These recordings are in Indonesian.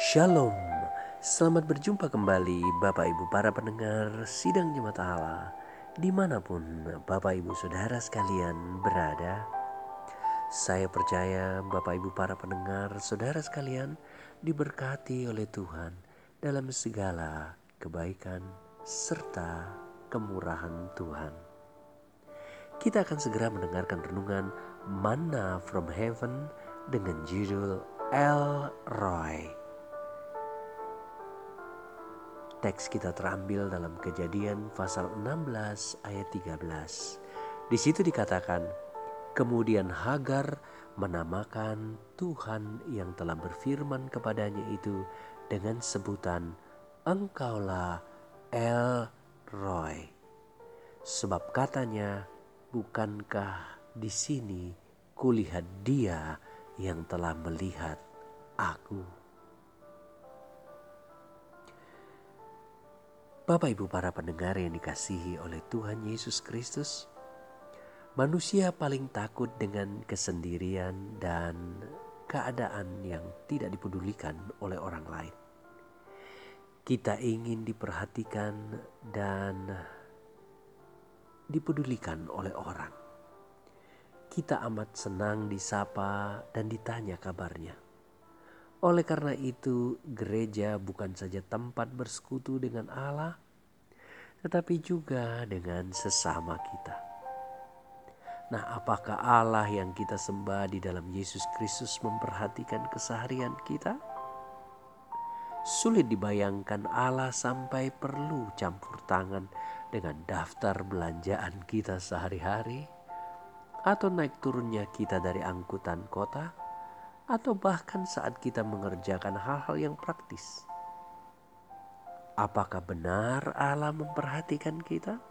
Shalom, selamat berjumpa kembali Bapak Ibu para pendengar Sidang Jemaat Allah Di mana pun Bapak Ibu Saudara sekalian berada. Saya percaya Bapak Ibu para pendengar Saudara sekalian Diberkati oleh Tuhan dalam segala kebaikan serta kemurahan Tuhan. Kita akan segera mendengarkan renungan Manna from Heaven dengan judul El Roy Teks kita terambil dalam kejadian pasal 16 ayat 13. Di situ dikatakan, kemudian Hagar menamakan Tuhan yang telah berfirman kepadanya itu dengan sebutan Engkaulah El Roy. Sebab katanya, bukankah di sini kulihat dia yang telah melihat aku. Bapak Ibu para pendengar yang dikasihi oleh Tuhan Yesus Kristus, manusia paling takut dengan kesendirian dan keadaan yang tidak dipedulikan oleh orang lain. Kita ingin diperhatikan dan dipedulikan oleh orang. Kita amat senang disapa dan ditanya kabarnya. Oleh karena itu, gereja bukan saja tempat bersekutu dengan Allah, tetapi juga dengan sesama kita. Nah, apakah Allah yang kita sembah di dalam Yesus Kristus memperhatikan keseharian kita? Sulit dibayangkan Allah sampai perlu campur tangan dengan daftar belanjaan kita sehari-hari, atau naik turunnya kita dari angkutan kota atau bahkan saat kita mengerjakan hal-hal yang praktis. Apakah benar Allah memperhatikan kita?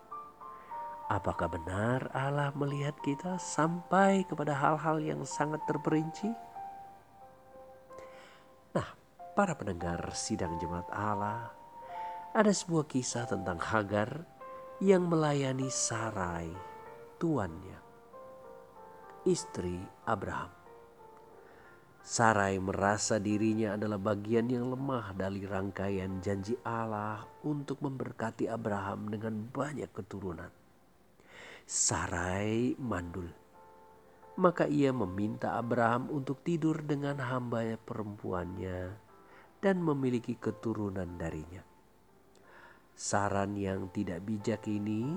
Apakah benar Allah melihat kita sampai kepada hal-hal yang sangat terperinci? Nah, para pendengar sidang jemaat Allah, ada sebuah kisah tentang Hagar yang melayani Sarai, tuannya, istri Abraham. Sarai merasa dirinya adalah bagian yang lemah dari rangkaian janji Allah untuk memberkati Abraham dengan banyak keturunan. Sarai mandul. Maka ia meminta Abraham untuk tidur dengan hamba perempuannya dan memiliki keturunan darinya. Saran yang tidak bijak ini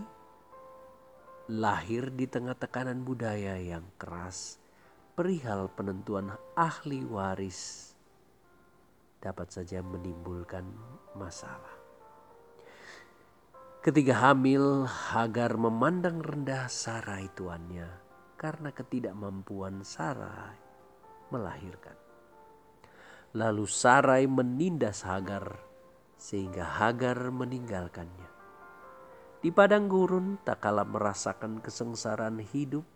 lahir di tengah tekanan budaya yang keras perihal penentuan ahli waris dapat saja menimbulkan masalah. Ketika hamil, Hagar memandang rendah Sarai tuannya karena ketidakmampuan Sarai melahirkan. Lalu Sarai menindas Hagar sehingga Hagar meninggalkannya. Di padang gurun tak kalah merasakan kesengsaraan hidup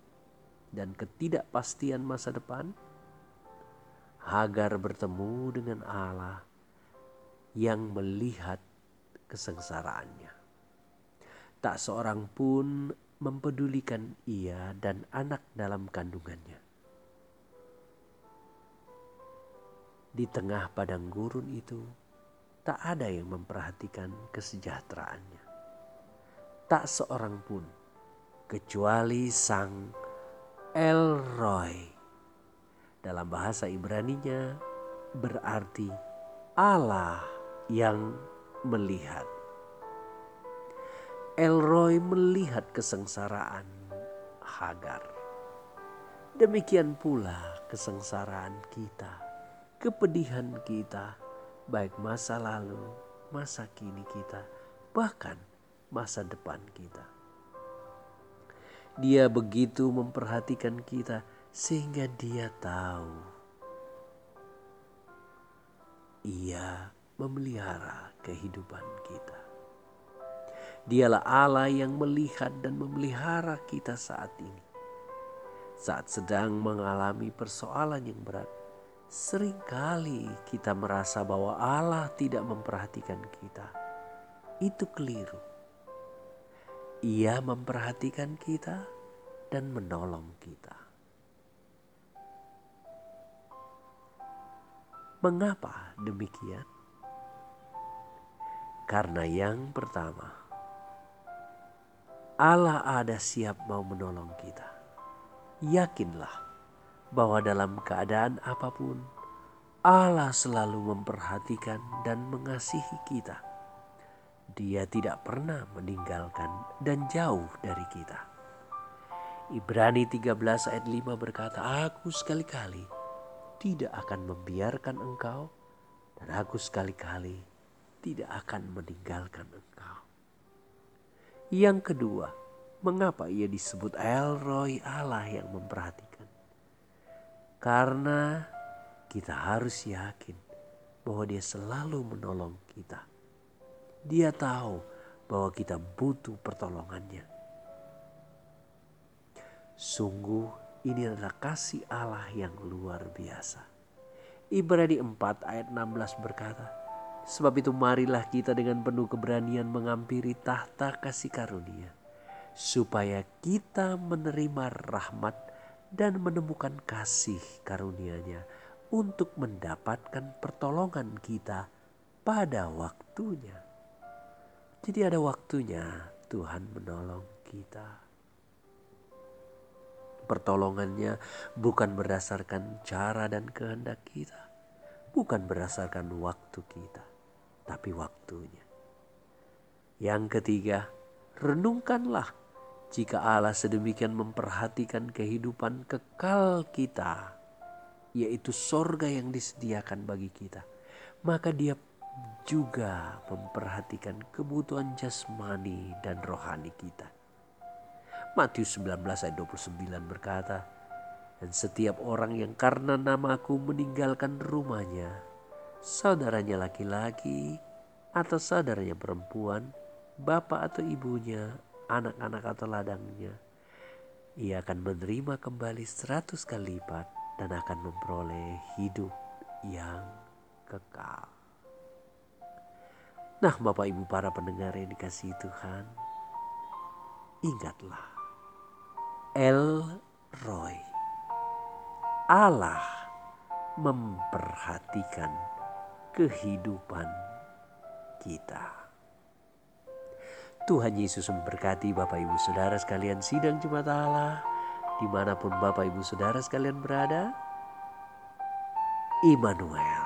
dan ketidakpastian masa depan, Hagar bertemu dengan Allah yang melihat kesengsaraannya. Tak seorang pun mempedulikan ia dan anak dalam kandungannya. Di tengah padang gurun itu, tak ada yang memperhatikan kesejahteraannya. Tak seorang pun, kecuali sang El Roy. Dalam bahasa Ibraninya berarti Allah yang melihat. El Roy melihat kesengsaraan Hagar. Demikian pula kesengsaraan kita, kepedihan kita, baik masa lalu, masa kini kita, bahkan masa depan kita. Dia begitu memperhatikan kita sehingga dia tahu ia memelihara kehidupan kita. Dialah Allah yang melihat dan memelihara kita saat ini. Saat sedang mengalami persoalan yang berat, sering kali kita merasa bahwa Allah tidak memperhatikan kita. Itu keliru ia memperhatikan kita dan menolong kita. Mengapa demikian? Karena yang pertama, Allah ada siap mau menolong kita. Yakinlah bahwa dalam keadaan apa pun, Allah selalu memperhatikan dan mengasihi kita. Dia tidak pernah meninggalkan dan jauh dari kita. Ibrani 13 ayat 5 berkata, Aku sekali-kali tidak akan membiarkan engkau dan aku sekali-kali tidak akan meninggalkan engkau. Yang kedua, mengapa ia disebut El Roy Allah yang memperhatikan? Karena kita harus yakin bahwa dia selalu menolong kita. Dia tahu bahwa kita butuh pertolongannya. Sungguh ini adalah kasih Allah yang luar biasa. Ibrani 4 ayat 16 berkata, Sebab itu marilah kita dengan penuh keberanian mengampiri tahta kasih karunia. Supaya kita menerima rahmat dan menemukan kasih karunia-Nya untuk mendapatkan pertolongan kita pada waktunya. Jadi ada waktunya Tuhan menolong kita. Pertolongannya bukan berdasarkan cara dan kehendak kita, bukan berdasarkan waktu kita, tapi waktunya. Yang ketiga, renungkanlah jika Allah sedemikian memperhatikan kehidupan kekal kita, yaitu sorga yang disediakan bagi kita, maka dia juga memperhatikan kebutuhan jasmani dan rohani kita. Matius 19 ayat 29 berkata, Dan setiap orang yang karena namaku meninggalkan rumahnya, saudaranya laki-laki atau saudaranya perempuan, bapak atau ibunya, anak-anak atau ladangnya, ia akan menerima kembali seratus kali lipat dan akan memperoleh hidup yang kekal. Nah Bapak Ibu para pendengar yang dikasih Tuhan, ingatlah El Roy, Allah memperhatikan kehidupan kita. Tuhan Yesus memberkati Bapak Ibu Saudara sekalian sidang Jumat Allah. Di mana pun Bapak Ibu Saudara sekalian berada. Immanuel